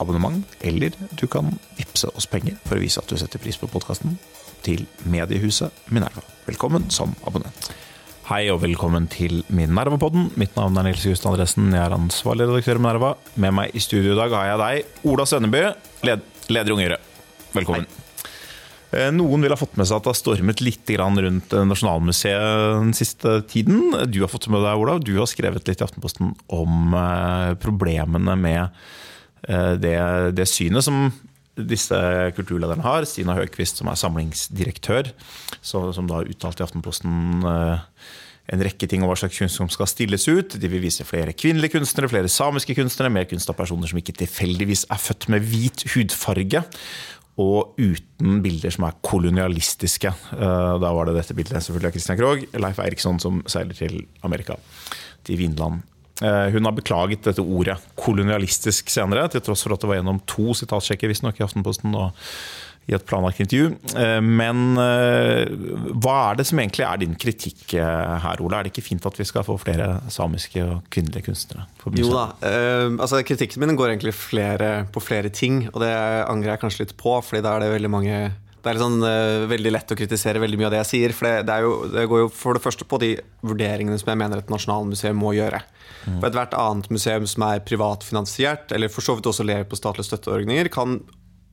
abonnement, eller du kan vippse oss penger for å vise at du setter pris på podkasten, til mediehuset Minerva. Velkommen som abonnent. Hei og velkommen til Minerva-podden. Mitt navn er Nils Just Andresen. Jeg er ansvarlig redaktør i Minerva. Med meg i studio i dag har jeg deg, Ola Svenneby, led leder i Unge Høyre. Velkommen. Hei. Noen vil ha fått med seg at det har stormet litt rundt Nasjonalmuseet den siste tiden. Du har fått med deg, Ola. Du har skrevet litt i Aftenposten om problemene med det, det synet som disse kulturlederne har. Stina Høgquist, som er samlingsdirektør, som da uttalte uttalt i Aftenposten eh, en rekke ting om hva slags kunst som skal stilles ut. De vil vise flere kvinnelige kunstnere, flere samiske kunstnere, mer kunst av personer som ikke tilfeldigvis er født med hvit hudfarge. Og uten bilder som er kolonialistiske. Eh, da var det dette bildet selvfølgelig av Christian Krogh. Leif Eriksson som seiler til Amerika, til Vinland Eh, hun har beklaget dette ordet kolonialistisk senere, til tross for at det var gjennom to sitatsjekker visstnok i Aftenposten og i et planlagt intervju. Eh, men eh, hva er det som egentlig er din kritikk her, Ola? Er det ikke fint at vi skal få flere samiske og kvinnelige kunstnere? Jo da. altså Kritikken min går egentlig flere, på flere ting, og det angrer jeg kanskje litt på, fordi da er det veldig mange det er sånn, uh, veldig lett å kritisere veldig mye av det jeg sier. For det, det, jo, det, går jo for det første på de vurderingene som jeg mener et nasjonalmuseum må gjøre. Mm. For Ethvert annet museum som er privatfinansiert, eller for så vidt også lever på statlige støtteordninger, kan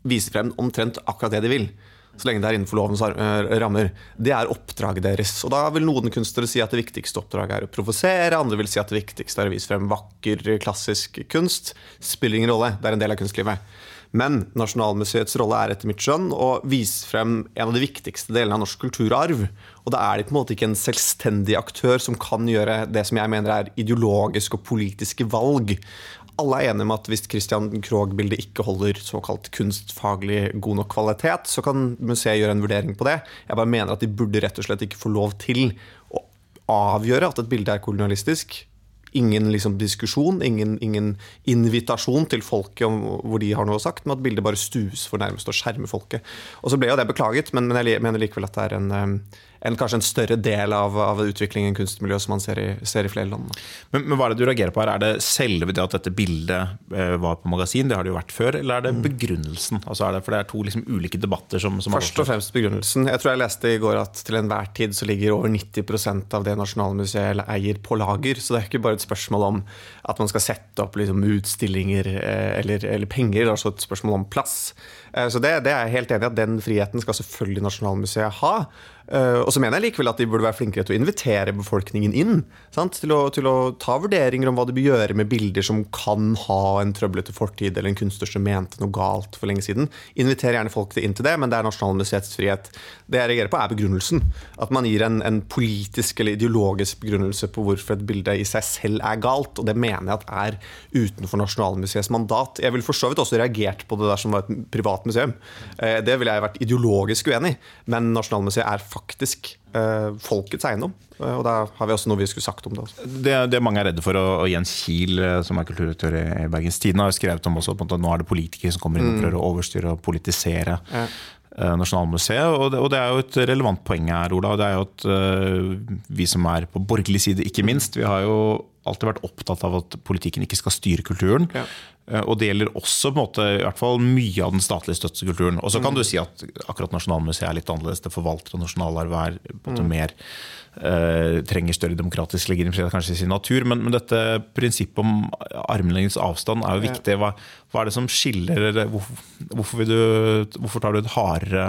vise frem omtrent akkurat det de vil. Så lenge det er innenfor lovens eh, rammer. Det er oppdraget deres. Og da vil noen kunstnere si at det viktigste oppdraget er å provosere, andre vil si at det viktigste er å vise frem vakker, klassisk kunst. Spiller ingen rolle, det er en del av kunstlivet. Men Nasjonalmuseets rolle er etter mitt skjønn å vise frem en av de viktigste delene av norsk kulturarv. Og da er de på en måte ikke en selvstendig aktør som kan gjøre det som jeg mener er ideologiske og politiske valg. Alle er enige om at hvis Christian Krogh-bildet ikke holder såkalt kunstfaglig god nok kvalitet, så kan museet gjøre en vurdering på det. Jeg bare mener at de burde rett og slett ikke få lov til å avgjøre at et bilde er kolonialistisk ingen liksom, diskusjon, ingen, ingen, invitasjon til folket om hvor de har noe sagt, men at bildet bare stues for nærmest å skjerme folket. Og så ble jo det beklaget, men, men jeg mener likevel at det er en en, kanskje en større del av, av utviklingen i kunstmiljøet som man ser i, ser i flere land. Men, men, hva er det du reagerer på her? Er det selve det at dette bildet eh, var på magasin, det har det jo vært før, eller er det mm. begrunnelsen? Altså er det, for det er to liksom ulike debatter som, som Først og fremst begrunnelsen. Jeg tror jeg leste i går at til enhver tid så ligger over 90% av det Nasjonalmuseet eier på lager. Så det er ikke bare et spørsmål om at man skal sette opp liksom, utstillinger eh, eller, eller, penger, det er også et spørsmål om plass. Eh, så det, det er jeg helt enig i at den friheten skal selvfølgelig Nasjonalmuseet ha. Uh, og så mener jeg likevel at de burde være flinkere til å invitere befolkningen inn. Til å, til, å, ta vurderinger om hva de bør gjøre med bilder som kan ha en trøblete fortid, eller en kunstner som mente noe galt for lenge siden. Inviter gjerne folk inn til det, men det er Nasjonalmuseets frihet. Det jeg reagerer på, er begrunnelsen. At man gir en, en, politisk eller ideologisk begrunnelse på hvorfor et bilde i seg selv er galt. Og det mener jeg at er utenfor Nasjonalmuseets mandat. Jeg ville for så vidt også reagert på det der som var et privat museum. Uh, det ville jeg vært ideologisk uenig i, men Nasjonalmuseet er faktisk eh, folkets eiendom. Eh, og da har vi også noe vi skulle sagt om det. Det, det mange er redde for, og Jens Kiel, eh, som er kulturredaktør i Bergens Tidende, har skrevet om også, at nå er det politikere som kommer inn og mm. prøver å overstyre og politisere. Ja. Nasjonalmuseet, og det, og det, er jo et relevant poeng her, Ola. Det er jo at uh, vi som er på borgerlig side, ikke minst, vi har jo alltid vært opptatt av at politikken ikke skal styre kulturen. Ja. Eh, og det gjelder også på en måte, i hvert fall mye av den statlige støttekulturen. Og så kan mm. du si at akkurat Nasjonalmuseet er litt annerledes. Det forvalter og nasjonalarv er på en måte mm. mer eh, trenger større demokratisk legitimitet kanskje i sin natur. Men, men dette prinsippet om armlengdes avstand er jo viktig. Hva, hva, er det som skiller hvorfor, hvorfor, du, hvorfor tar du et hardere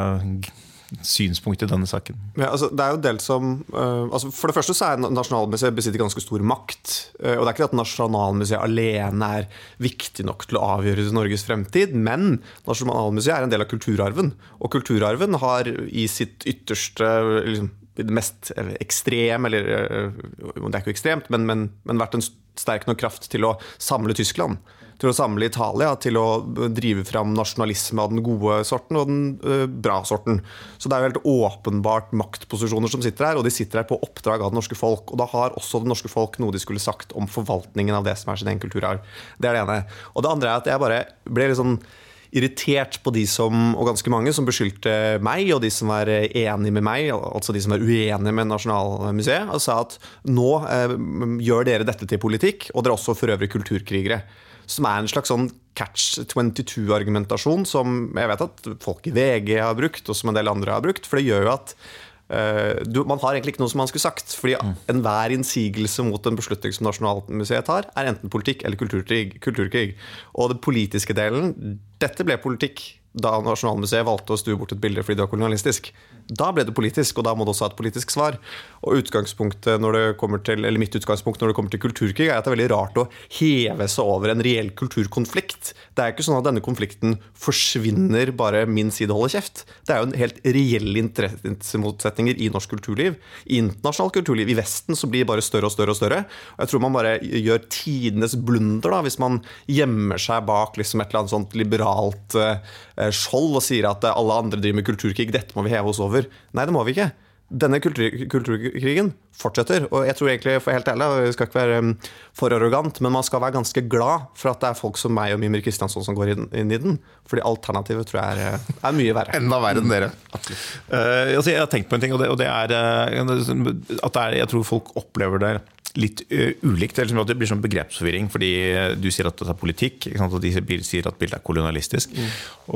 synspunkt i denne saken? Ja, altså, det er jo delt som uh, altså, For det første så er Nasjonalmuseet besitter ganske stor makt. Uh, og det er ikke at Nasjonalmuseet alene er viktig nok til å avgjøre Norges fremtid, men Nasjonalmuseet er en del av kulturarven. Og kulturarven har i sitt ytterste liksom, det mest ekstrem, eller uh, Det er ikke ekstremt, men, men, men vært en sterk nok kraft til å samle Tyskland til å samle Italia, til å drive fram nasjonalisme av den gode sorten og den uh, bra sorten. Så det er jo helt åpenbart maktposisjoner som sitter her, og de sitter her på oppdrag av det norske folk. Og da har også det norske folk noe de skulle sagt om forvaltningen av det som er sin egen kulturarv. Det er det ene. Og det andre er at jeg bare ble litt sånn irritert på de som, og ganske mange som beskyldte meg og de som var enige med meg, altså de som var uenige med Nasjonalmuseet, og sa at nå eh, gjør dere dette til politikk, og dere er også for øvrig kulturkrigere. Som er en slags sånn catch 22-argumentasjon som jeg vet at folk i VG har brukt, og som en del andre har brukt. For det gjør jo at Uh, du, man har egentlig ikke noe som man skulle sagt. fordi mm. enhver innsigelse mot en beslutning som Nasjonalmuseet tar, er enten politikk eller kulturkrig. kulturkrig. Og den politiske delen Dette ble politikk da Nasjonalmuseet valgte å stue bort et bilde fordi det var kolonialistisk. Da ble det politisk, og da må det også ha et politisk svar. Og utgangspunktet når det kommer til, eller Mitt utgangspunkt når det kommer til kulturkrig, er at det er veldig rart å heve seg over en reell kulturkonflikt. Det er ikke sånn at denne konflikten forsvinner bare min side holder kjeft. Det er jo en helt reelle interessemotsetninger i norsk kulturliv. I internasjonalt kulturliv. I Vesten så blir det bare større og større og større. Og jeg tror man bare gjør tidenes blunder da, hvis man gjemmer seg bak liksom et eller annet sånt liberalt uh, skjold og sier at alle andre driver med kulturkrig, dette må vi heve oss over. Nei, det må vi ikke. Denne kultur kulturkrigen fortsetter. Og jeg tror egentlig, for helt ærlig, jeg skal ikke være um, for arrogant, men man skal være ganske glad for at det er folk som meg og Mimir Kristiansson som går inn, inn i den. Fordi alternativet tror jeg er, er mye verre. Enda verre enn dere. Uh, altså, jeg har tenkt på en ting, og det, og det er uh, at det er, jeg tror folk opplever det litt ulikt. Eller det blir sånn begrepsforvirring, fordi du sier at det er politikk, og de sier at bildet er kolonialistisk. Mm.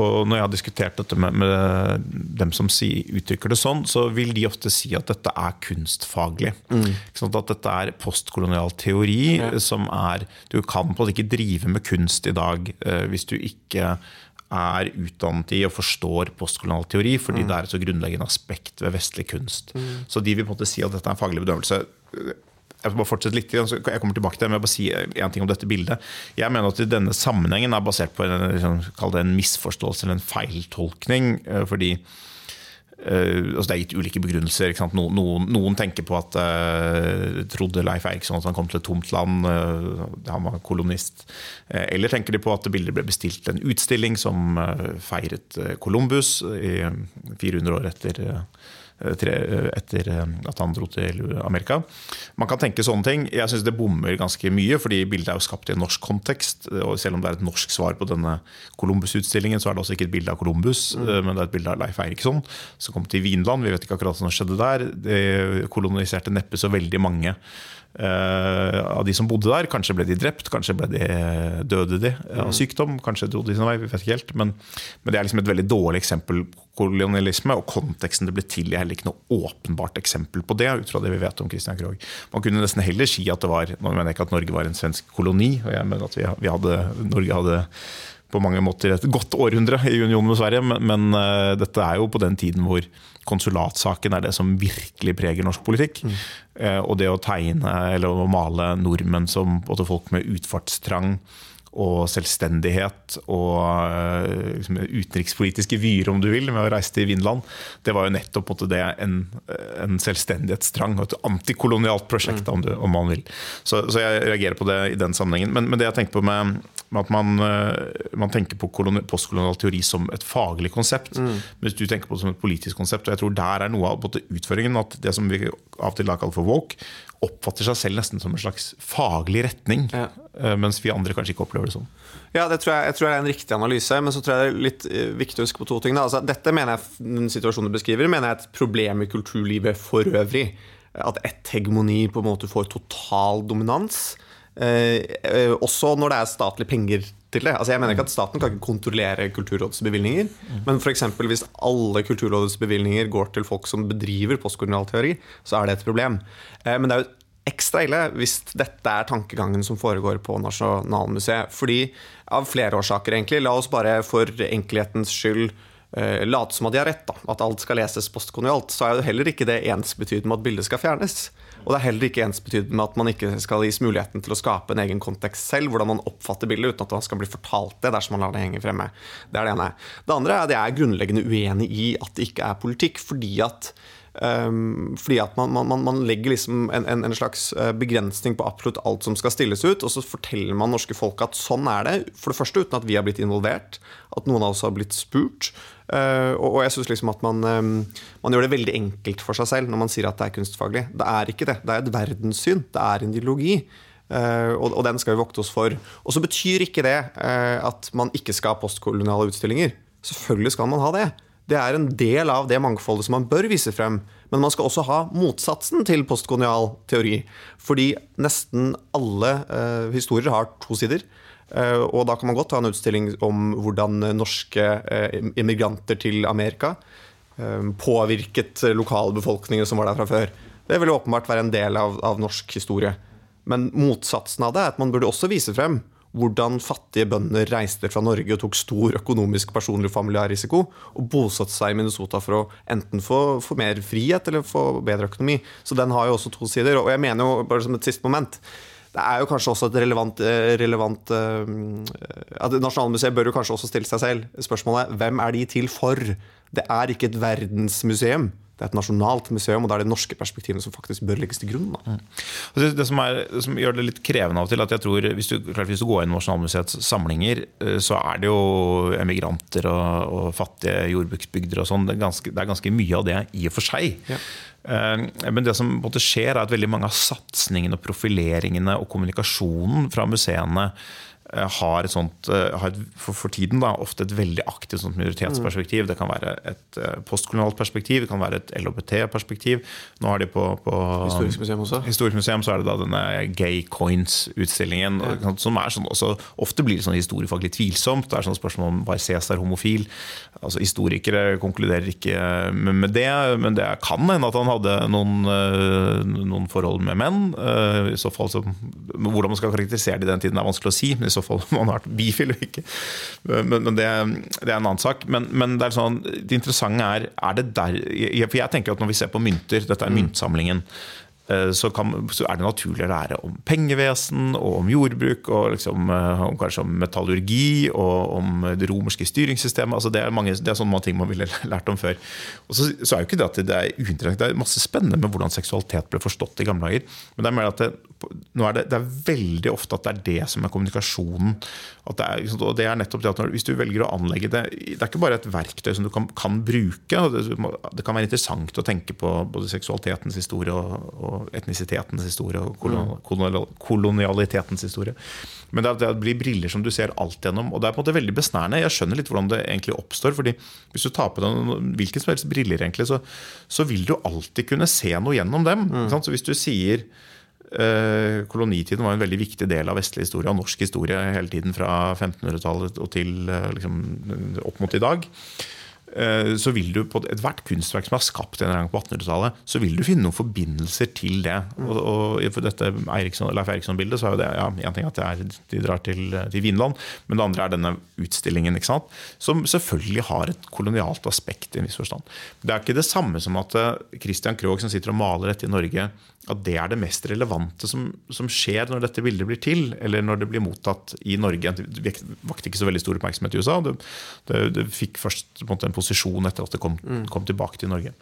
Og når jeg har diskutert dette med, med dem som si, uttrykker det sånn, så vil de ofte si at dette er kunstfaglig. Mm. At dette er postkolonial teori okay. som er Du kan på en måte ikke drive med kunst i dag hvis du ikke er utdannet i og forstår postkolonial teori, fordi mm. det er et så grunnleggende aspekt ved vestlig kunst. Mm. Så de vil på en måte si at dette er en faglig bedømmelse jeg skal bare fortsette litt, jeg kommer tilbake til det, men jeg bare si en ting om dette bildet. Jeg mener at denne sammenhengen er basert på en, liksom, en misforståelse eller en feiltolkning. Eh, fordi uh, altså Det er gitt ulike begrunnelser. Noen, noen, noen, tenker på at uh, trodde Leif Eriksson at han kom til et tomt land, uh, han var kolonist. eller tenker de på at bildet ble bestilt til en utstilling som feiret Columbus 400 år etter Eh, etter eh, at han dro til Amerika. Man kan tenke sånne ting. Jeg syns det bommer ganske mye, fordi bildet er jo skapt i en norsk kontekst. og Selv om det er et norsk svar på denne Columbus-utstillingen, så er det også ikke et bilde av Columbus, mm. Eh, men det er et bilde av Leif Eiriksson som kom til Vinland. Vi vet ikke akkurat hva som skjedde der. Det koloniserte neppe så veldig mange av de som bodde der. Kanskje ble de drept, kanskje ble de, døde de av mm. sykdom. Kanskje dro de sin vei, vi vet ikke helt. Men, men, det er liksom et veldig dårlig eksempel på kolonialisme. Og konteksten det ble til, er heller ikke noe åpenbart eksempel på det. ut fra det vi vet om Christian Krogh. Man kunne nesten heller si at det var Nå mener jeg ikke at Norge var en svensk koloni, og jeg mener at vi, vi hadde, Norge hadde på mange måter et godt århundre i union med Sverige, men, men uh, dette er jo på den tiden hvor konsulatsaken er det som virkelig preger norsk politikk. Mm. Uh, og det å tegne eller å male nordmenn som både folk med utfartstrang og selvstendighet og uh, liksom, utenrikspolitiske vyer, om du vil, med å reise til Vinland, det var jo nettopp måtte det en, en selvstendighetstrang og et antikolonialt prosjekt, mm. om, du, om, man vil. Så, så, jeg reagerer på det i den sammenhengen. Men, men det jeg tenker på med at man, eh, man tenker på postkolonial teori som et faglig konsept, mm. mens du tenker på det som et politisk konsept. og jeg tror Der er noe av utføringen at det som vi av og til kaller for woke, oppfatter seg selv nesten som en slags faglig retning, ja. Eh, mens vi andre kanskje ikke opplever det sånn. Ja, det tror jeg, jeg tror det er en riktig analyse, men så tror jeg det er litt eh, viktig å huske på to ting. Altså, dette mener jeg, den situasjonen du beskriver, mener jeg er et problem i kulturlivet for øvrig. At ett hegemoni på en måte får total dominans. Eh, eh, også når det er statlige penger til det. Altså jeg mener ikke at Staten kan ikke kontrollere Kulturrådets bevilgninger. Men for hvis alle Kulturrådets bevilgninger går til folk som bedriver postkolonialteori, så er det et problem. Eh, men det er jo ekstra ille hvis dette er tankegangen som foregår på Nasjonalmuseet. Fordi Av flere årsaker, egentlig. La oss bare for enkelhetens skyld uh, late som at de har rett. da, At alt skal leses postkolonialt. Så er jo heller ikke det ensbetydende med at bildet skal fjernes. Og det er heller ikke ensbetydende med at man ikke skal gis muligheten til å skape en egen kontekst selv, hvordan man oppfatter bildet, uten at man skal bli fortalt det dersom man lar det henge fremme. Det er det ene. Det andre er at jeg er grunnleggende uenig i at det ikke er politikk, fordi at Um, fordi at man, man, man legger liksom en, en, en, slags eh, begrensning på absolutt alt som skal stilles ut, og så forteller man norske folk at sånn er det. For det første uten at vi har blitt involvert, at noen av oss har blitt spurt. Uh, og, jeg syns liksom at man, man gjør det veldig enkelt for seg selv når man sier at det er kunstfaglig. Det er ikke det. Det er et verdenssyn. Det er en ideologi. Uh, og, den skal vi vokte oss for. Og så betyr ikke det uh, at man ikke skal ha postkoloniale utstillinger. Selvfølgelig skal man ha det. Det er en del av det mangfoldet som man bør vise frem. Men man skal også ha motsatsen til postkolonial teori. Fordi nesten alle historier har to sider. Uh, og da kan man godt ha en utstilling om hvordan norske uh, immigranter til Amerika påvirket lokalbefolkningen som var der fra før. Det vil åpenbart være en del av, av norsk historie. Men motsatsen av det er at man burde også vise frem hvordan fattige bønder reiste fra Norge og tok stor økonomisk, personlig og og bosatte seg i Minnesota for å enten få, få, mer frihet eller få bedre økonomi. Så den har jo også to sider. Og jeg mener jo, bare som et siste moment det er jo kanskje også et relevant, eh, relevant uh, at Nasjonalmuseet bør jo kanskje også stille seg selv spørsmålet hvem er de til for? Det er ikke et verdensmuseum det er et nasjonalt museum, og da er det norske perspektivene som faktisk bør legges til grunn. Mm. Det, det, som er, det, som gjør det litt krevende av og til, at jeg tror hvis du, klart, hvis du går inn i Nasjonalmuseets samlinger, eh, så er det jo emigranter og, og fattige jordbruksbygder og sånn. Det, det, er ganske mye av det i og for seg. Ja. Eh, men det som skjer, er at veldig mange av satsingene, profileringene og kommunikasjonen fra museene har, et sånt, eh, har for, tiden da, ofte et veldig aktivt sånt minoritetsperspektiv. Det kan være et uh, postkolonialt perspektiv, det kan være et LHBT-perspektiv. Nå har de på, på Historisk museum også. Historisk museum så er det da denne Gay Coins-utstillingen. Ja. som er sånn, også, Ofte blir det sånn historiefaglig tvilsomt. Det er sånn spørsmål om var Cæsar homofil. Altså Historikere konkluderer ikke med, med, det, men det kan hende at han hadde noen, noen forhold med menn. I så fall så, Hvordan man skal karakterisere det i den tiden, er vanskelig å si. men i så fall om man har vært bifil eller ikke. Men, men det, det, er en annen sak. Men, men det, sånn, det, interessante er, er det der For jeg tenker at når vi ser på mynter, dette er mm. myntsamlingen. Eh, så, kan, så, er det naturlig å lære om pengevesen og om jordbruk. og liksom, eh, om, Kanskje om metallurgi og om det romerske styringssystemet. Altså det, er mange, det er sånne ting man ville lært om før. Og så, så er jo ikke Det at det er uinteressant, det er masse spennende med hvordan seksualitet ble forstått i gamle dager. Men det er mer at det, nå er det, det, er veldig ofte at det er det som er kommunikasjonen. Det er, og det er nettopp det at når, Hvis du velger å anlegge det Det er ikke bare et verktøy som du kan, kan bruke. Det, det, kan være interessant å tenke på både seksualitetens historie og, og etnisitetens historie og kolonial, kolonialitetens historie. Men det, det blir briller som du ser alt gjennom. Og det er på en måte veldig besnærende. Jeg skjønner litt hvordan det egentlig oppstår. fordi Hvis du tar på deg hvilken som helst briller, egentlig, så, så, vil du alltid kunne se noe gjennom dem. Mm. Så hvis du sier kolonitiden var en veldig viktig del av vestlig historie og norsk historie hele tiden fra 1500-tallet og til eh, liksom, opp mot i dag. Eh, så vil du på ethvert kunstverk som er skapt en gang på 1800-tallet, så vil du finne noen forbindelser til det. Og, og for dette Eriksson, Leif Eriksson-bildet så er jo det ja, en ting at er, de drar til, til, Vinland, men det andre er denne utstillingen, ikke sant? som selvfølgelig har et kolonialt aspekt. i en viss forstand. Det er ikke det samme som at Christian Krogh som sitter og maler dette i Norge, at det er det mest relevante som, som, skjer når dette bildet blir til, eller når det blir mottatt i Norge. Det vakte ikke så veldig stor oppmerksomhet i USA. Det, det, det fikk først en, en, posisjon etter at det kom, mm. kom tilbake til Norge.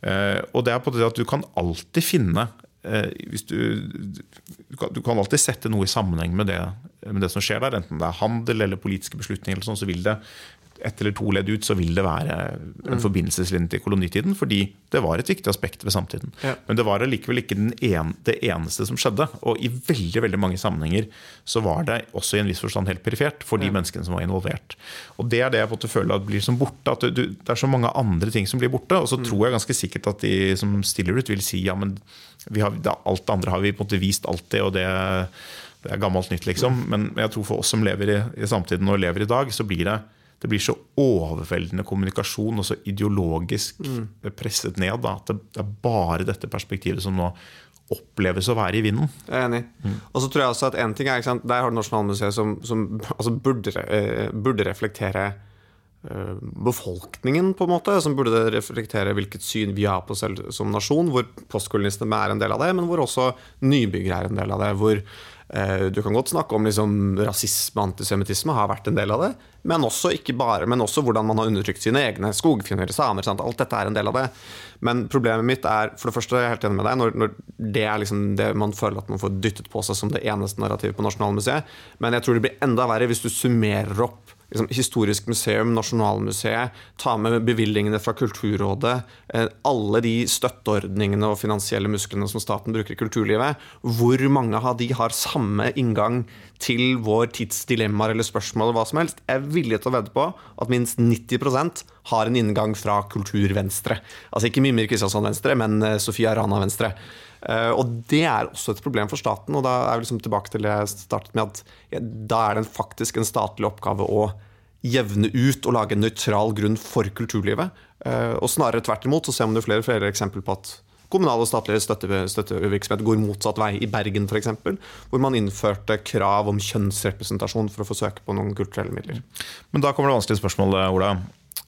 Uh, og det er på det at du kan alltid finne eh, du, du, kan, du, kan, alltid sette noe i sammenheng med det, med det, som skjer der, enten det er handel eller politiske beslutninger, eller sånn, så vil det ett eller to ledd ut, så vil det være en mm. forbindelseslinje til kolonitiden. Fordi det var et viktig aspekt ved samtiden. Ja. Men det var allikevel ikke en, det eneste som skjedde. Og i veldig veldig mange sammenhenger så var det også i en viss forstand helt perifert for de ja. menneskene som var involvert. Og det er det jeg på en føler at blir som borte. At du, det er så mange andre ting som blir borte. Og så mm. tror jeg ganske sikkert at de som stiller ut, vil si ja, men har, alt det andre har vi på en måte vist alltid, og det det er gammelt nytt, liksom. Men jeg tror for oss som lever i, i samtiden og lever i dag, så blir det det blir så overveldende kommunikasjon og så ideologisk mm. presset ned da, at det, er bare dette perspektivet som nå oppleves å være i vinden. Jeg er enig. Mm. Og så tror jeg også at en ting er, Der har du Nasjonalmuseet som, som altså burde, eh, burde, reflektere eh, befolkningen, på en måte. Som burde reflektere hvilket syn vi har på selv som nasjon. Hvor postkolonistene er en del av det, men hvor også nybyggere er en del av det. Hvor du kan godt snakke om liksom, rasisme og antisemittisme har vært en del av det. Men også, bare, men også hvordan man har undertrykt sine egne skogfinner, samer. Sant? Alt dette er en del av det. Men problemet mitt er for det første, jeg er helt enig med deg, når, når det er liksom det man føler at man får dyttet på seg som det eneste narrativet på Nasjonalmuseet. Men jeg tror det blir enda verre hvis du summerer opp liksom, Historisk museum, Nasjonalmuseet, ta med bevilgningene fra Kulturrådet, eh, alle de støtteordningene og finansielle musklene som staten bruker i kulturlivet, hvor mange av de har samme inngang til vår tids dilemmaer eller spørsmål eller hva som helst. Jeg er villig til å vedde på at minst 90% har en inngang fra kulturvenstre. Altså ikke Mimir Kristiansson Venstre, men eh, Sofia Rana Venstre. Uh, og det er også et problem for staten. Og da er vi liksom tilbake til det jeg startet med, at da er det faktisk en statlig oppgave å jevne ut og lage en nøytral grunn for kulturlivet. Uh, og snarere tvert imot så ser man jo flere, flere eksempler på at kommunal og statlig støtte, støttevirksomhet går motsatt vei. I Bergen f.eks., hvor man innførte krav om kjønnsrepresentasjon for å få søke på noen kulturelle midler. Men da kommer det vanskelige spørsmålet, Ola.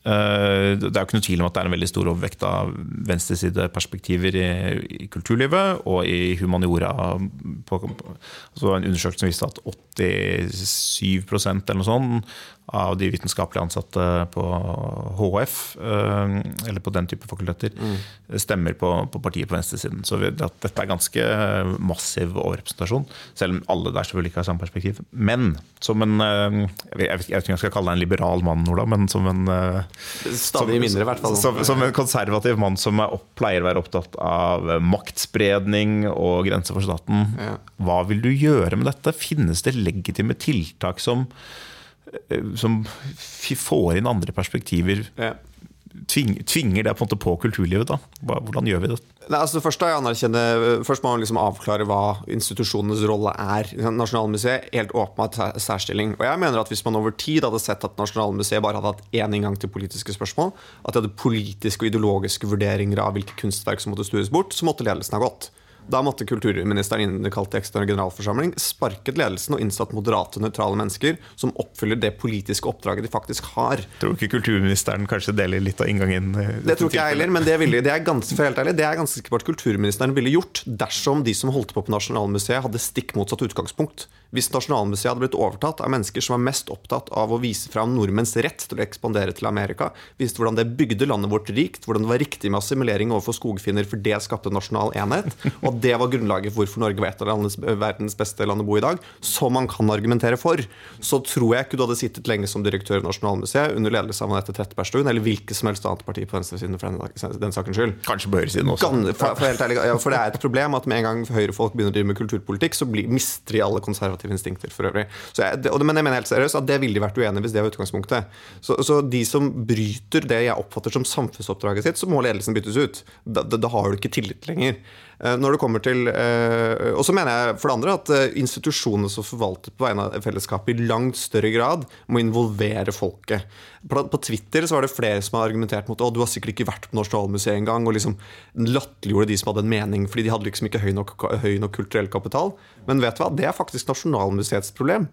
Eh, det er jo ikke noe tvil om at det er en veldig stor overvekt av venstresideperspektiver i, i kulturlivet og i humaniora. På, altså en undersøkelse som viste at 87% eller noe sånt av de vitenskapelig ansatte på HF, eh, eller på den type fakulteter, mm. stemmer på, på, partiet på venstresiden. Så dette er ganske massiv overrepresentasjon, selv om alle der selvfølgelig ikke har samme perspektiv. Men som en eh, Jeg vet ikke om jeg skal kalle deg en liberal mann, Ola, men som en Stadig mindre, i hvert fall. Som, som, en konservativ mann som opp, pleier å være opptatt av maktspredning og grenser for staten. Ja. Hva vil du gjøre med dette? Finnes det legitime tiltak som, eh, som får inn andre perspektiver? Ja tvinger det på, en måte på kulturlivet? da? Hvordan gjør vi det? Nei, altså det første jeg først må man liksom avklare hva institusjonenes rolle er. Nasjonalmuseet helt åpenbart særstilling. Og jeg mener at Hvis man over tid hadde sett at Nasjonalmuseet bare hadde hatt én inngang til politiske spørsmål, at de hadde politiske og ideologiske vurderinger av hvilke kunstverk som måtte stues bort, så måtte ledelsen ha gått. Da måtte kulturministeren innkalt til ekstraordinær generalforsamling, sparket ledelsen og innsatt moderate, nøytrale mennesker som oppfyller det politiske oppdraget de faktisk har. Tror ikke kulturministeren kanskje deler litt av inngangen? Eh, det tror ikke jeg heller, men det, ville, det, er ganske, for helt ærlig, det er ganske sikkert kulturministeren ville gjort dersom de som holdt på på Nasjonalmuseet, hadde stikk motsatt utgangspunkt. Hvis Nasjonalmuseet hadde blitt overtatt av mennesker som var mest opptatt av å vise fram nordmenns rett til å ekspandere til Amerika, viste hvordan det bygde landet vårt rikt, hvordan det var riktig med assimilering overfor skogfinner, for det skapte nasjonal enhet, og det var grunnlaget for hvorfor Norge var et av landets, verdens beste land å bo i dag, som man kan argumentere for, så tror jeg ikke du hadde sittet lenge som direktør i Nasjonalmuseet under ledelse av Anette Trettebergstuen, eller hvilket som helst annet parti på venstresiden for den, den sakens skyld. Kanskje på høyresiden også. For, for, ærlig, ja, for, det er et problem at med en gang høyrefolk begynner å drive med kulturpolitikk, så blir, mister de alle konservative instinkter for øvrig. Jeg, det, men jeg mener helt seriøst at det ville de vært uenige hvis det var utgangspunktet. Så, så, de som bryter det jeg oppfatter som samfunnsoppdraget sitt, så må ledelsen byttes ut. Da, da, da har du ikke tillit lenger. Eh, når det kommer til eh, Og så mener jeg for det andre at eh, institusjonene som forvalter på vegne av fellesskapet, i langt større grad må involvere folket. På Twitter så var det flere som har argumentert mot at du har sikkert ikke vært på Nasjonalmuseet engang, og liksom latterliggjorde de som hadde en mening, fordi de hadde liksom ikke høy nok, høy nok kulturell kapital. Men vet du hva, det er faktisk Nasjonalmuseets problem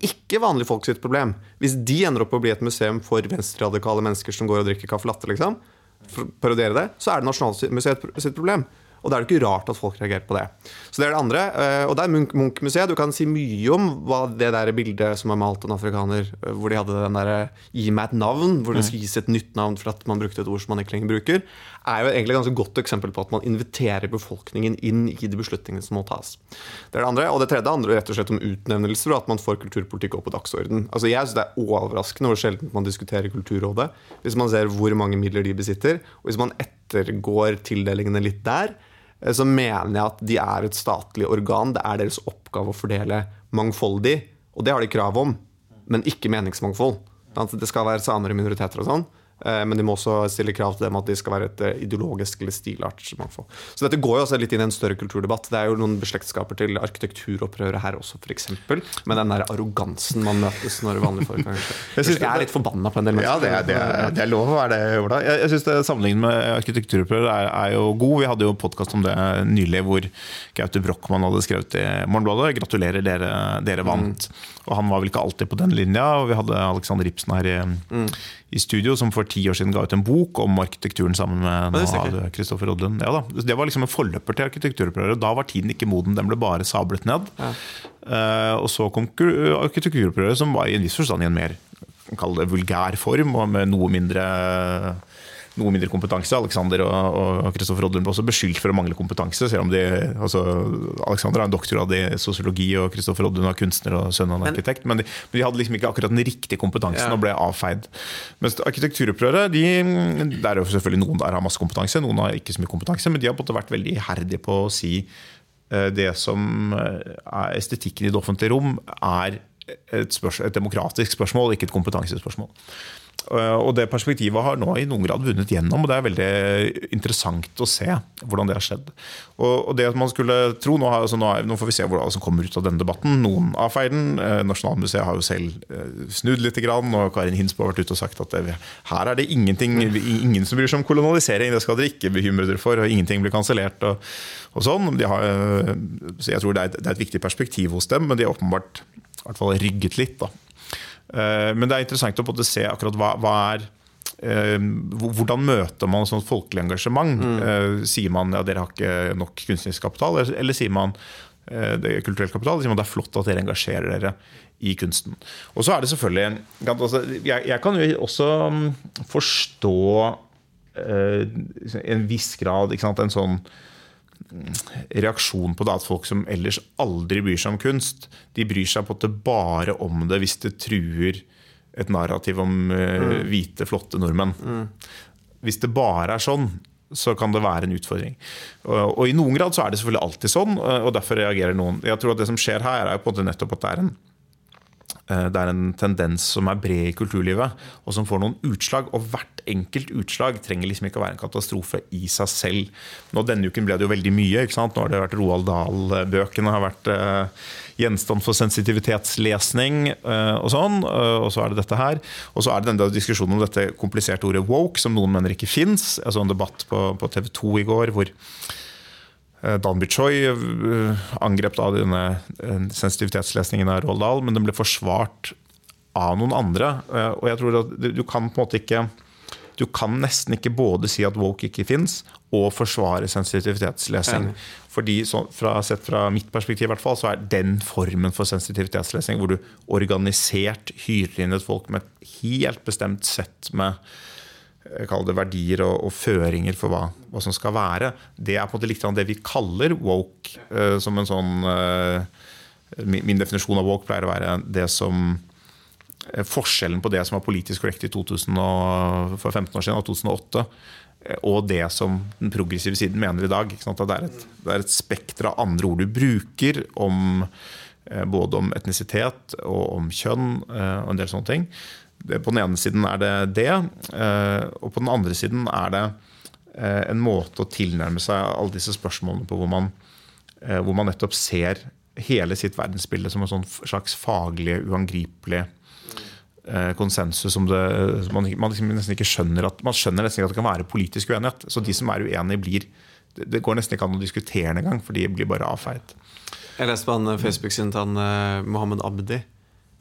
ikke vanlige folk sitt problem. Hvis de ender opp å bli et museum for venstreradikale mennesker som går og drikker caffè latte, liksom, for å parodiere det, så er det Nasjonalmuseet sitt problem. Og da er det ikke rart at folk reagerer på det. Så det er det andre. Eh, og det er Munch-museet. Du kan si mye om hva det der bildet som er malt av en afrikaner, eh, hvor de hadde den derre 'gi meg et navn', hvor det skal gis et nytt navn for at man brukte et ord som man ikke lenger bruker, er jo egentlig et ganske godt eksempel på at man inviterer befolkningen inn i de beslutningene som må tas. Det er det andre. Og det tredje handler rett og slett om utnevnelser, og at man får kulturpolitikk opp på dagsorden. Altså Jeg syns det er overraskende hvor sjelden man diskuterer Kulturrådet, hvis man ser hvor mange midler de besitter, og hvis man ettergår tildelingene litt der Eh, så mener jeg at de er et statlig organ. Det er deres oppgave å fordele mangfoldig. Og det har de krav om, men ikke meningsmangfold. Det skal være samer og minoriteter og sånn. Eh, men de må også stille krav til dem at de skal være et eh, ideologisk eller stilartsmangfold. Så dette går jo også litt inn i en større kulturdebatt. Det er jo noen beslektskaper til arkitekturopprøret her også, f.eks. Med den der arrogansen man møtes når vanlige folk Jeg, jeg er litt forbanna på en del mennesker. Ja, det er, det er, det er lov å være det, Ola. Jeg, jeg syns sammenligningen med arkitekturopprøret er, er, jo god. Vi hadde jo podkast om det nylig hvor Gaute Brochmann hadde skrevet i Morgenbladet 'Gratulerer, dere, dere vant'. Mm. Og han var vel ikke alltid på den linja. Og vi hadde Alexander Ibsen her i, mm. i studio, som for ti år siden ga ut en bok om arkitekturen sammen med Kristoffer Odlund. Ja. Det var liksom en forløper til arkitekturopprøret. Da var tiden ikke moden, den ble bare sablet ned. Ja. Uh, og så kom arkitekturopprøret, som var i en viss forstand i en mer kall det vulgær form, og med noe mindre noe mindre kompetanse. Alexander og, og Kristoffer Odlund ble også beskyldt for å mangle kompetanse. selv om de, altså, Alexander har en doktorgrad i sosiologi, og Kristoffer Odlund var kunstner og sønn av en arkitekt. Men de, men de hadde liksom ikke akkurat den riktige kompetansen Ja. og ble avfeid. Mens arkitekturopprøret, de, det er jo selvfølgelig noen der har masse kompetanse, noen har ikke så mye kompetanse, men de har på en måte vært veldig iherdige på å si eh, det som eh, er estetikken i det offentlige rom, er et, spørsmål, et demokratisk spørsmål, ikke et kompetansespørsmål. Eh, Og det perspektivet har nå i noen grad vunnet gjennom, og det er veldig interessant å se hvordan det har skjedd. Og det at man skulle tro, Nå, altså nå, får vi se hva som kommer ut av denne debatten. Noen avfeier den. Eh, Nasjonalmuseet har jo selv eh, snudd litt, og Karin Hinsbo har vært ute og sagt at her er det ingen som bryr seg om kolonialisering, det skal dere ikke bekymre dere for, og ingenting blir kansellert. Og, og sånn. Så jeg tror det er, et, det er et viktig perspektiv hos dem, men de har åpenbart i hvert fall rygget litt. da. Eh, Men det er interessant å både se akkurat hva, hva er eh, Hvordan møter man sånt folkelig engasjement? Mm. Sier man ja, dere har ikke nok kunstnerisk kapital, eller, sier man eh, det er kulturell kapital? Sier man det er flott at dere engasjerer dere i kunsten? Og så er det selvfølgelig altså, Jeg, jeg kan jo også mm, forstå eh, en viss grad en sånn reaksjon på det at folk som ellers aldri bryr seg om kunst, de bryr seg på at det bare om det hvis det truer et narrativ om eh, hvite, flotte nordmenn. Hvis det bare er sånn, så kan det være en utfordring. Og, og i noen grad så er det selvfølgelig alltid sånn, og og derfor reagerer noen. Jeg tror at det som skjer her, er jo på en måte nettopp at det er en Eh, det er en tendens som er bred i kulturlivet, og som får noen utslag. Og hvert enkelt utslag trenger liksom ikke å være en katastrofe i seg selv. Nå Denne uken ble det jo veldig mye. ikke sant? Nå har det vært Roald Dahl-bøkene har vært uh, gjenstand for sensitivitetslesning uh, og sånn. Uh, og så er det dette her. Og så er det denne diskusjonen om dette kompliserte ordet woke, som noen mener ikke fins. Jeg så en debatt på, på TV 2 i går hvor Eh, Dan Bichoy eh, angrep da denne eh, sensitivitetslesningen av Roald Dahl, men den ble forsvart av noen andre. Eh, Og jeg tror at du du kan på en måte ikke Du kan nesten ikke både si at woke ikke fins, og forsvare sensitivitetslesing. Fordi så, fra, Sett fra mitt perspektiv, i hvert fall, så er den formen for sensitivitetslesing hvor du organisert hyrer inn et folk med et helt bestemt sett med jeg kaller det verdier og, og føringer for hva, hva som skal være. Det er på en måte litt av det vi kaller woke. Uh, som en sånn uh, min, min definisjon av woke pleier å være det som uh, Forskjellen på det som var politisk korrekt i 2000 og, for 15 år siden og 2008, eh, og det som den progressive siden mener i dag. Det er et, det er et spekter av andre ord du bruker om eh, både om etnisitet og om kjønn eh, og en del sånne ting. På den ene siden er det det, eh, og på den andre siden er det eh, en måte å tilnærme seg alle disse spørsmålene på hvor man, eh, hvor man nettopp ser hele sitt verdensbilde som en sånn slags faglig, uangripelig konsensus som det, som man, man liksom nesten ikke skjønner at Man skjønner nesten ikke at det kan være politisk uenighet. Så de som er uenige, blir det, går nesten ikke an å diskutere det engang, for de blir bare avfeid. Jeg leste på han Facebook-siden til han Mohammed Abdi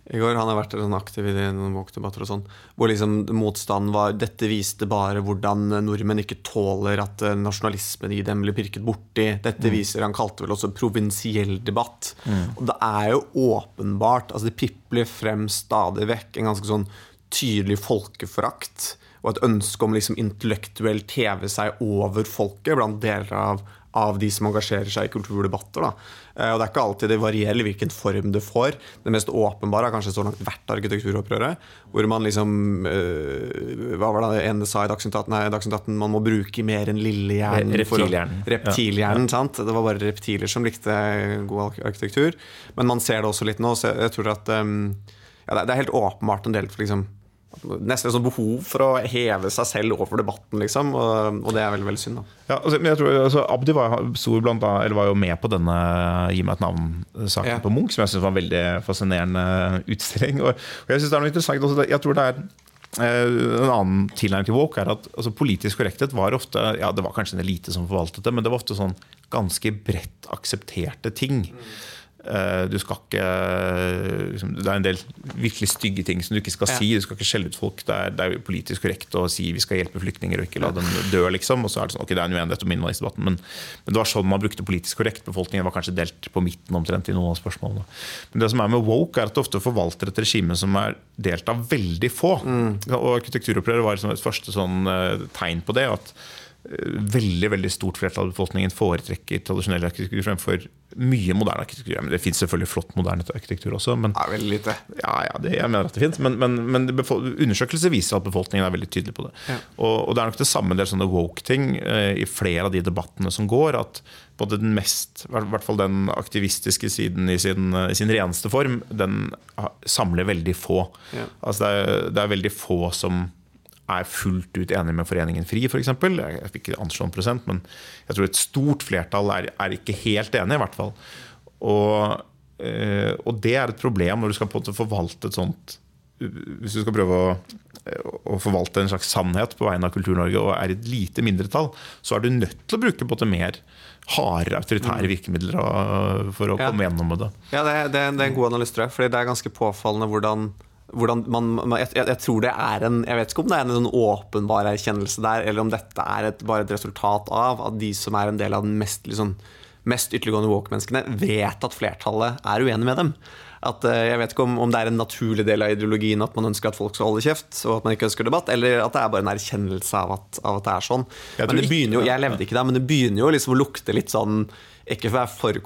i går. Han har vært sånn aktiv i noen woke-debatter og sånn. Hvor liksom motstanden var Dette viste bare hvordan nordmenn ikke tåler at eh, nasjonalismen i dem blir pirket borti. Dette viser Han kalte vel også provinsiell debatt. Og det er jo åpenbart altså Det pipler frem stadig vekk en ganske sånn tydelig folkeforakt. Og et ønske om liksom intellektuelt heve seg over folket blant deler av av de som engasjerer seg i kulturdebatter. Da. Eh, Og Det er ikke alltid det varierer hvilken form det får. Det mest åpenbare har kanskje så langt vært arkitekturopprøret. Hvor man liksom øh, Hva var det ene sa i Dagsnytt 18? Nei, Dagsnytt 18 man må bruke mer enn lillehjernen. Reptilhjernen. Reptilhjernen. ja. sant? Det var bare reptiler som likte god arkitektur. Men man ser det også litt nå. Så jeg tror at øhm, ja, det er helt åpenbart en del for liksom Nesten sånn behov for å heve seg selv over debatten, liksom. Og, og det er veldig, veldig synd. da Ja, altså, men jeg tror, altså, Abdi var, blant, eller var jo med på denne Gi meg et navn-saken Ja. på Munch, som jeg syns var en veldig fascinerende utstilling. Og, og jeg synes det er noe interessant også, Jeg tror det er eh, En annen tilnærming til woke er at altså, politisk korrekthet var ofte Ja, det var kanskje en elite som forvaltet det, men det var ofte sånn ganske bredt aksepterte ting. Eh, du skal ikke liksom, Det er en del virkelig stygge ting som du ikke skal si. Du skal ikke skjelle ut folk. Det er, det er politisk korrekt å si vi skal hjelpe flyktninger og ikke la dem dø, liksom. Og så er det sånn, ok, det er en uenighet om innvandringsdebatten, men, men det var sånn man brukte politisk korrekt. Befolkningen var kanskje delt på midten omtrent i noen av spørsmålene. Men det som er med woke, er at det ofte forvalter et regime som er delt av veldig få. Og arkitekturopprøret var liksom et første sånn eh, tegn på det. at eh, veldig veldig stort flertall av befolkningen foretrekker tradisjonell arkitektur fremfor mye moderne arkitektur. Ja, men det fins selvfølgelig flott moderne arkitektur også, men Ja, veldig lite. ja, ja, det, jeg mener at det finnes, men, men, men undersøkelser viser at befolkningen er veldig tydelig på det. Ja. Og, og det er nok det samme del sånne woke-ting eh, i flere av de debattene som går. At både den mest, i hvert fall den aktivistiske siden i sin, i sin reneste form, den samler veldig få. Altså det, er, det er veldig få som er fullt ut enig med Foreningen FRI, f.eks. Jeg jeg fikk ikke anslå en prosent, men jeg tror et stort flertall er, er ikke helt enig, i hvert fall. Og, eh, og det er et problem når du skal på en måte forvalte et sånt Hvis du skal prøve å, å forvalte en slags sannhet på vegne av Kultur-Norge og er et lite mindretall, så er du nødt til å bruke både mer harde autoritære virkemidler for å Ja. komme gjennom med det. Ja, det, det, det er en god analyse, tror jeg. Fordi det er ganske påfallende hvordan man, man jeg, jeg, tror det er en Jeg vet ikke om det er en sånn åpenbar erkjennelse der, eller om dette er et, bare et resultat av at de som er en del av den mest, liksom, mest ytterliggående woke-menneskene, vet at flertallet er uenig med dem. At, eh, jeg vet ikke om, om det er en naturlig del av ideologien at man ønsker at folk skal holde kjeft, og at man ikke ønsker debatt, eller at det er bare en erkjennelse av at, av at det er sånn. Jeg Men det begynner jo, jeg levde ikke der, men det begynner jo liksom å lukte litt sånn ikke være for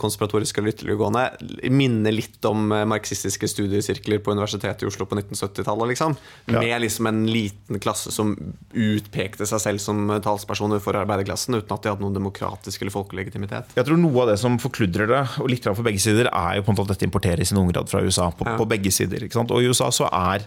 konspiratorisk eller ytterliggående, minner litt om eh, marxistiske studiesirkler på Universitetet i Oslo på 1970-tallet. Liksom. Ja. Med liksom en liten klasse som utpekte seg selv som talspersoner for arbeiderklassen, uten at de hadde noen demokratisk eller folkelig legitimitet. Jeg tror Noe av det som forkludrer det, og litt for begge sider, er jo på en måte at dette importeres i noen grad fra USA. På, Ja. på begge sider? Og i USA så er eh,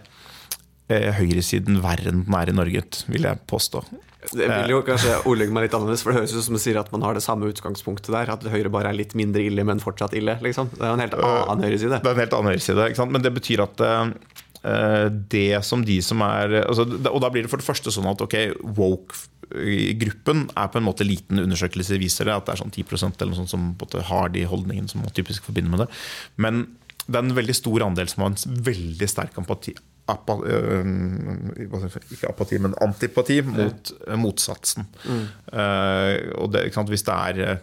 høyresiden verre enn den er i Norge, vil jeg påstå. Det vil jo kanskje ordlegge meg litt annerledes, for det høres ut som du sier at man har det samme utgangspunktet der. At Høyre bare er litt mindre ille, men fortsatt ille. Liksom. Det er en helt annen høyreside. Det er en helt annen høyreside, men det betyr at eh, det som de som er altså, Og da blir det for det første sånn at ok, woke-gruppen er på en måte liten undersøkelse viser det, at det er sånn 10% eller noe sånt som har de holdningene som man typisk forbinder med det. Men det er en veldig stor andel som har en veldig sterk empati apa, øh, Ikke apati, men antipati mot ja. motsatsen. Eh, og det, sant, hvis det er eh,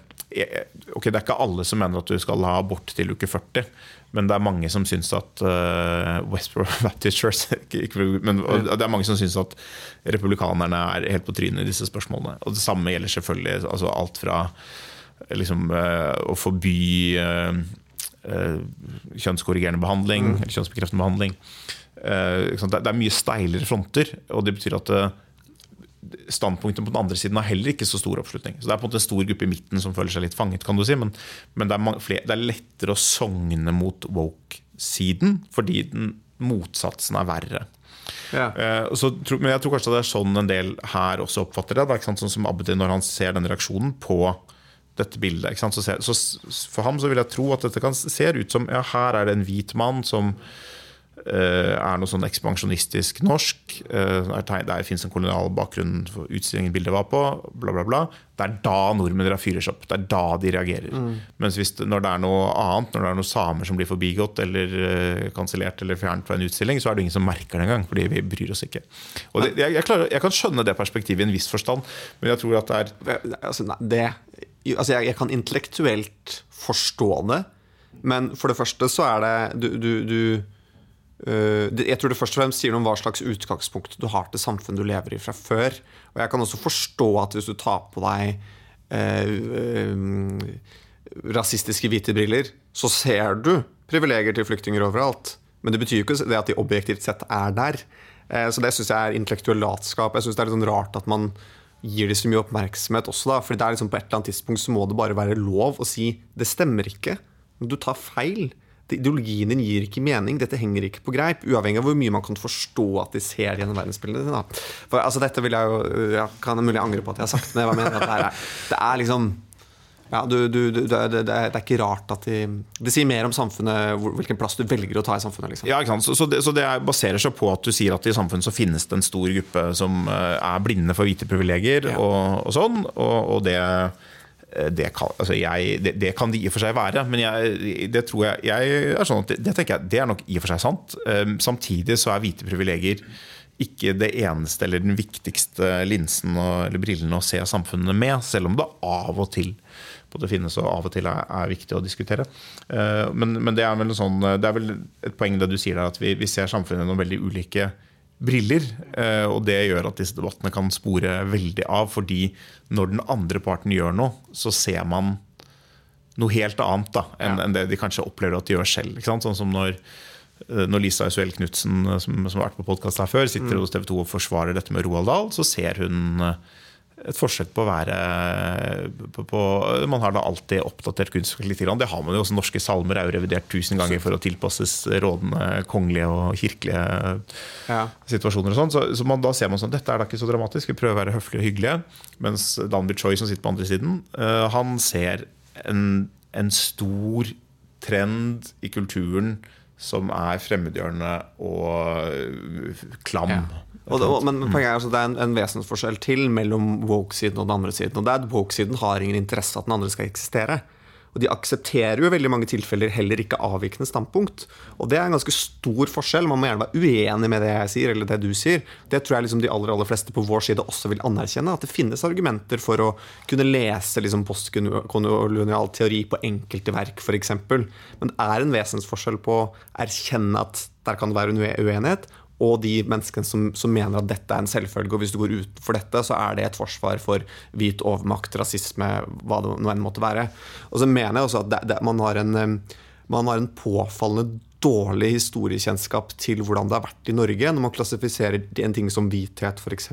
Ok, Det er ikke alle som mener at du skal ha abort til uke 40, men det er mange som syns at uh, Westbrook Baptist Church ikke, ikke, men, Det er mange som syns at republikanerne er helt på trynet i disse spørsmålene. Og Det samme gjelder selvfølgelig altså alt fra liksom, uh, å forby uh, eh, kjønnskorrigerende behandling, eller kjønnsbekreftende behandling. Eh, det, det er mye steilere fronter, og det betyr at eh, standpunktet på den andre siden har heller ikke så stor oppslutning. Så Det er på en måte en stor gruppe i midten som føler seg litt fanget, kan du si, men, men det, er flere, det er lettere å sogne mot woke-siden, fordi den motsatsen er verre. Ja. Eh, så, men jeg tror kanskje det er sånn en del her også oppfatter det. da, ikke sant? Sånn som Abdi når han ser den reaksjonen på dette bildet. Ikke sant? Så, ser, så For ham så vil jeg tro at dette kan ser ut som ja, her er det en hvit mann som er noe sånn ekspansjonistisk norsk. Uh, der der fins en kolonial bakgrunn for utstillingen bildet var på. Bla, bla, bla. Det er da nordmenn fyrer seg opp. Det er da de reagerer. Mens hvis når det er noe annet, når det er noen samer som blir forbigått eller uh, kansellert eller fjernet fra en utstilling, så er det ingen som merker det engang. Fordi vi bryr oss ikke. Og det, jeg, jeg, klarer, jeg kan skjønne det perspektivet i en viss forstand, men jeg tror at det er Altså, nei, det, altså jeg, jeg kan intellektuelt forstå det, men for det første så er det Du, du, du Jeg tror det først og fremst sier noe om hva slags utgangspunkt du har til samfunnet du lever i fra før. Og jeg kan også forstå at hvis du tar på deg eh, øh, rasistiske hvite briller, så ser du privilegier til flyktninger overalt. Men det betyr jo ikke det at de objektivt sett er der. Eh, Så det syns jeg er intellektuell latskap. Jeg syns det er litt sånn rart at man gir det så mye oppmerksomhet også, da. For liksom på et eller annet tidspunkt så må det bare være lov å si det stemmer ikke. Du tar feil. Ideologien din gir ikke mening. Dette henger ikke på greip. Uavhengig av hvor mye man kan forstå at de ser gjennom verdensbildene sine. For altså, dette vil jeg jo ja, Kan mulig angre på at jeg har sagt, men hva mener at det er, det er liksom ja, du, du, du, det, er- det, er, ikke rart at de Det sier mer om samfunnet, hvilken plass du velger å ta i samfunnet. Liksom. Ja, ikke sant? Så, så, det, så det er- baserer seg på at du sier at i samfunnet så finnes det en stor gruppe som eh, er blinde for hvite privilegier Ja. og, og sånn, og, og det det kan, altså jeg, det, det kan det i og for seg være, men jeg, det tror jeg, jeg er sånn at det, tenker jeg, det er nok i og for seg sant. Samtidig så er hvite privilegier ikke det eneste eller den viktigste linsen og, eller brillene å se samfunnet med, selv om det av og til både finnes og av og til er, er viktig å diskutere. Men, men, det, er sånn, det er vel et poeng det du sier der, at vi, vi ser samfunnet gjennom veldig ulike briller. Eh, og det gjør at disse debattene kan spore veldig av. Fordi når den andre parten gjør noe, så ser man noe helt annet da, enn, ja. enn det de kanskje opplever at de gjør selv. Sånn som når, eh, når Lisa Isuel Knutsen, som, som, har vært på podkast her før, sitter mm. hos TV 2 og forsvarer dette med Roald Dahl, så ser hun et forsøk på å være på, på, Man har da alltid oppdatert kunstverk litt. Det har man jo også. Norske salmer er jo revidert tusen ganger for å tilpasses rådende kongelige og kirkelige ja. situasjoner. og sånn. Så, så man, da ser man sånn dette er da ikke så dramatisk, vi prøver å være høflige og hyggelige. Mens Danby Choi, som sitter på andre siden, uh, han ser en, en stor trend i kulturen som er fremmedgjørende og klam. Ja. Og det, men poenget er altså det er en, en vesensforskjell til mellom woke-siden og den andre siden. Og det er at Woke-siden har ingen interesse av at den andre skal eksistere. Og de aksepterer jo i veldig mange tilfeller heller ikke avvikende standpunkt. Og det er en ganske stor forskjell. Man må gjerne være uenig med det jeg sier, eller det du sier. Det tror jeg liksom de aller, aller fleste på vår side også vil anerkjenne. At det finnes argumenter for å kunne lese liksom postkolonial teori på enkelte verk, f.eks. Men det er en vesensforskjell på å erkjenne at der kan det være en uenighet, og de menneskene som, som, mener at dette er en selvfølge. Og hvis du går utenfor dette, så er det et forsvar for hvit overmakt, rasisme, hva det nå enn måtte være. Og så mener jeg også at det, det, man, har en, man har en påfallende dårlig historiekjennskap til hvordan det har vært i Norge når man klassifiserer en ting som hvithet, f.eks.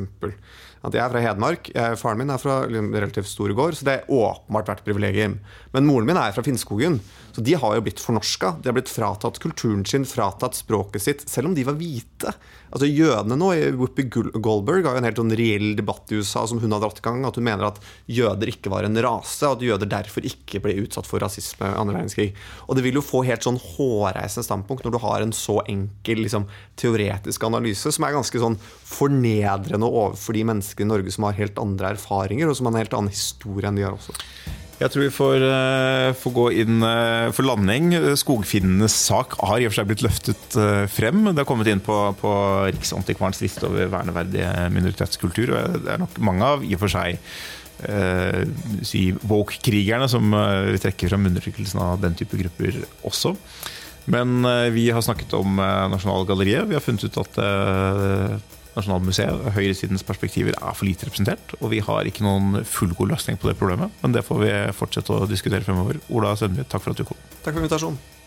At jeg er fra Hedmark. Jeg, faren min er fra relativt store gård, så det har åpenbart vært privilegium. Men moren min er fra Finnskogen, så de har jo blitt fornorska. De har blitt fratatt kulturen sin, fratatt språket sitt, selv om de var hvite. Altså Jødene nå, Whoopi Goldberg har jo en helt sånn reell debatt i USA som hun har dratt i gang, at hun mener at jøder ikke var en rase, og at jøder derfor ikke ble utsatt for rasisme i andre verdenskrig. Og det vil jo få helt sånn hårreisende standpunkt når du har en så enkel liksom, teoretisk analyse, som er ganske sånn fornedrende overfor de menneskene i Norge som har helt andre erfaringer, og som har en helt annen historie enn de har også. Jeg tror vi får, uh, får, gå inn uh, for landing. Skogfinnenes sak har i og for seg blitt løftet uh, frem. Det har kommet inn på, på Riksantikvarens liste over verneverdige minoritetskultur. Og det er nok mange av i og for seg si woke-krigerne som vi trekker frem undertrykkelsen av den type grupper også. Men vi har snakket om Nasjonalgalleriet. Vi har funnet ut at Nasjonalmuseet, høyresidens perspektiver, er for lite representert. Og vi har ikke noen fullgod løsning på det problemet, men det får vi fortsette å diskutere fremover. Ola Sønby, takk for at du kom. Takk for invitasjonen.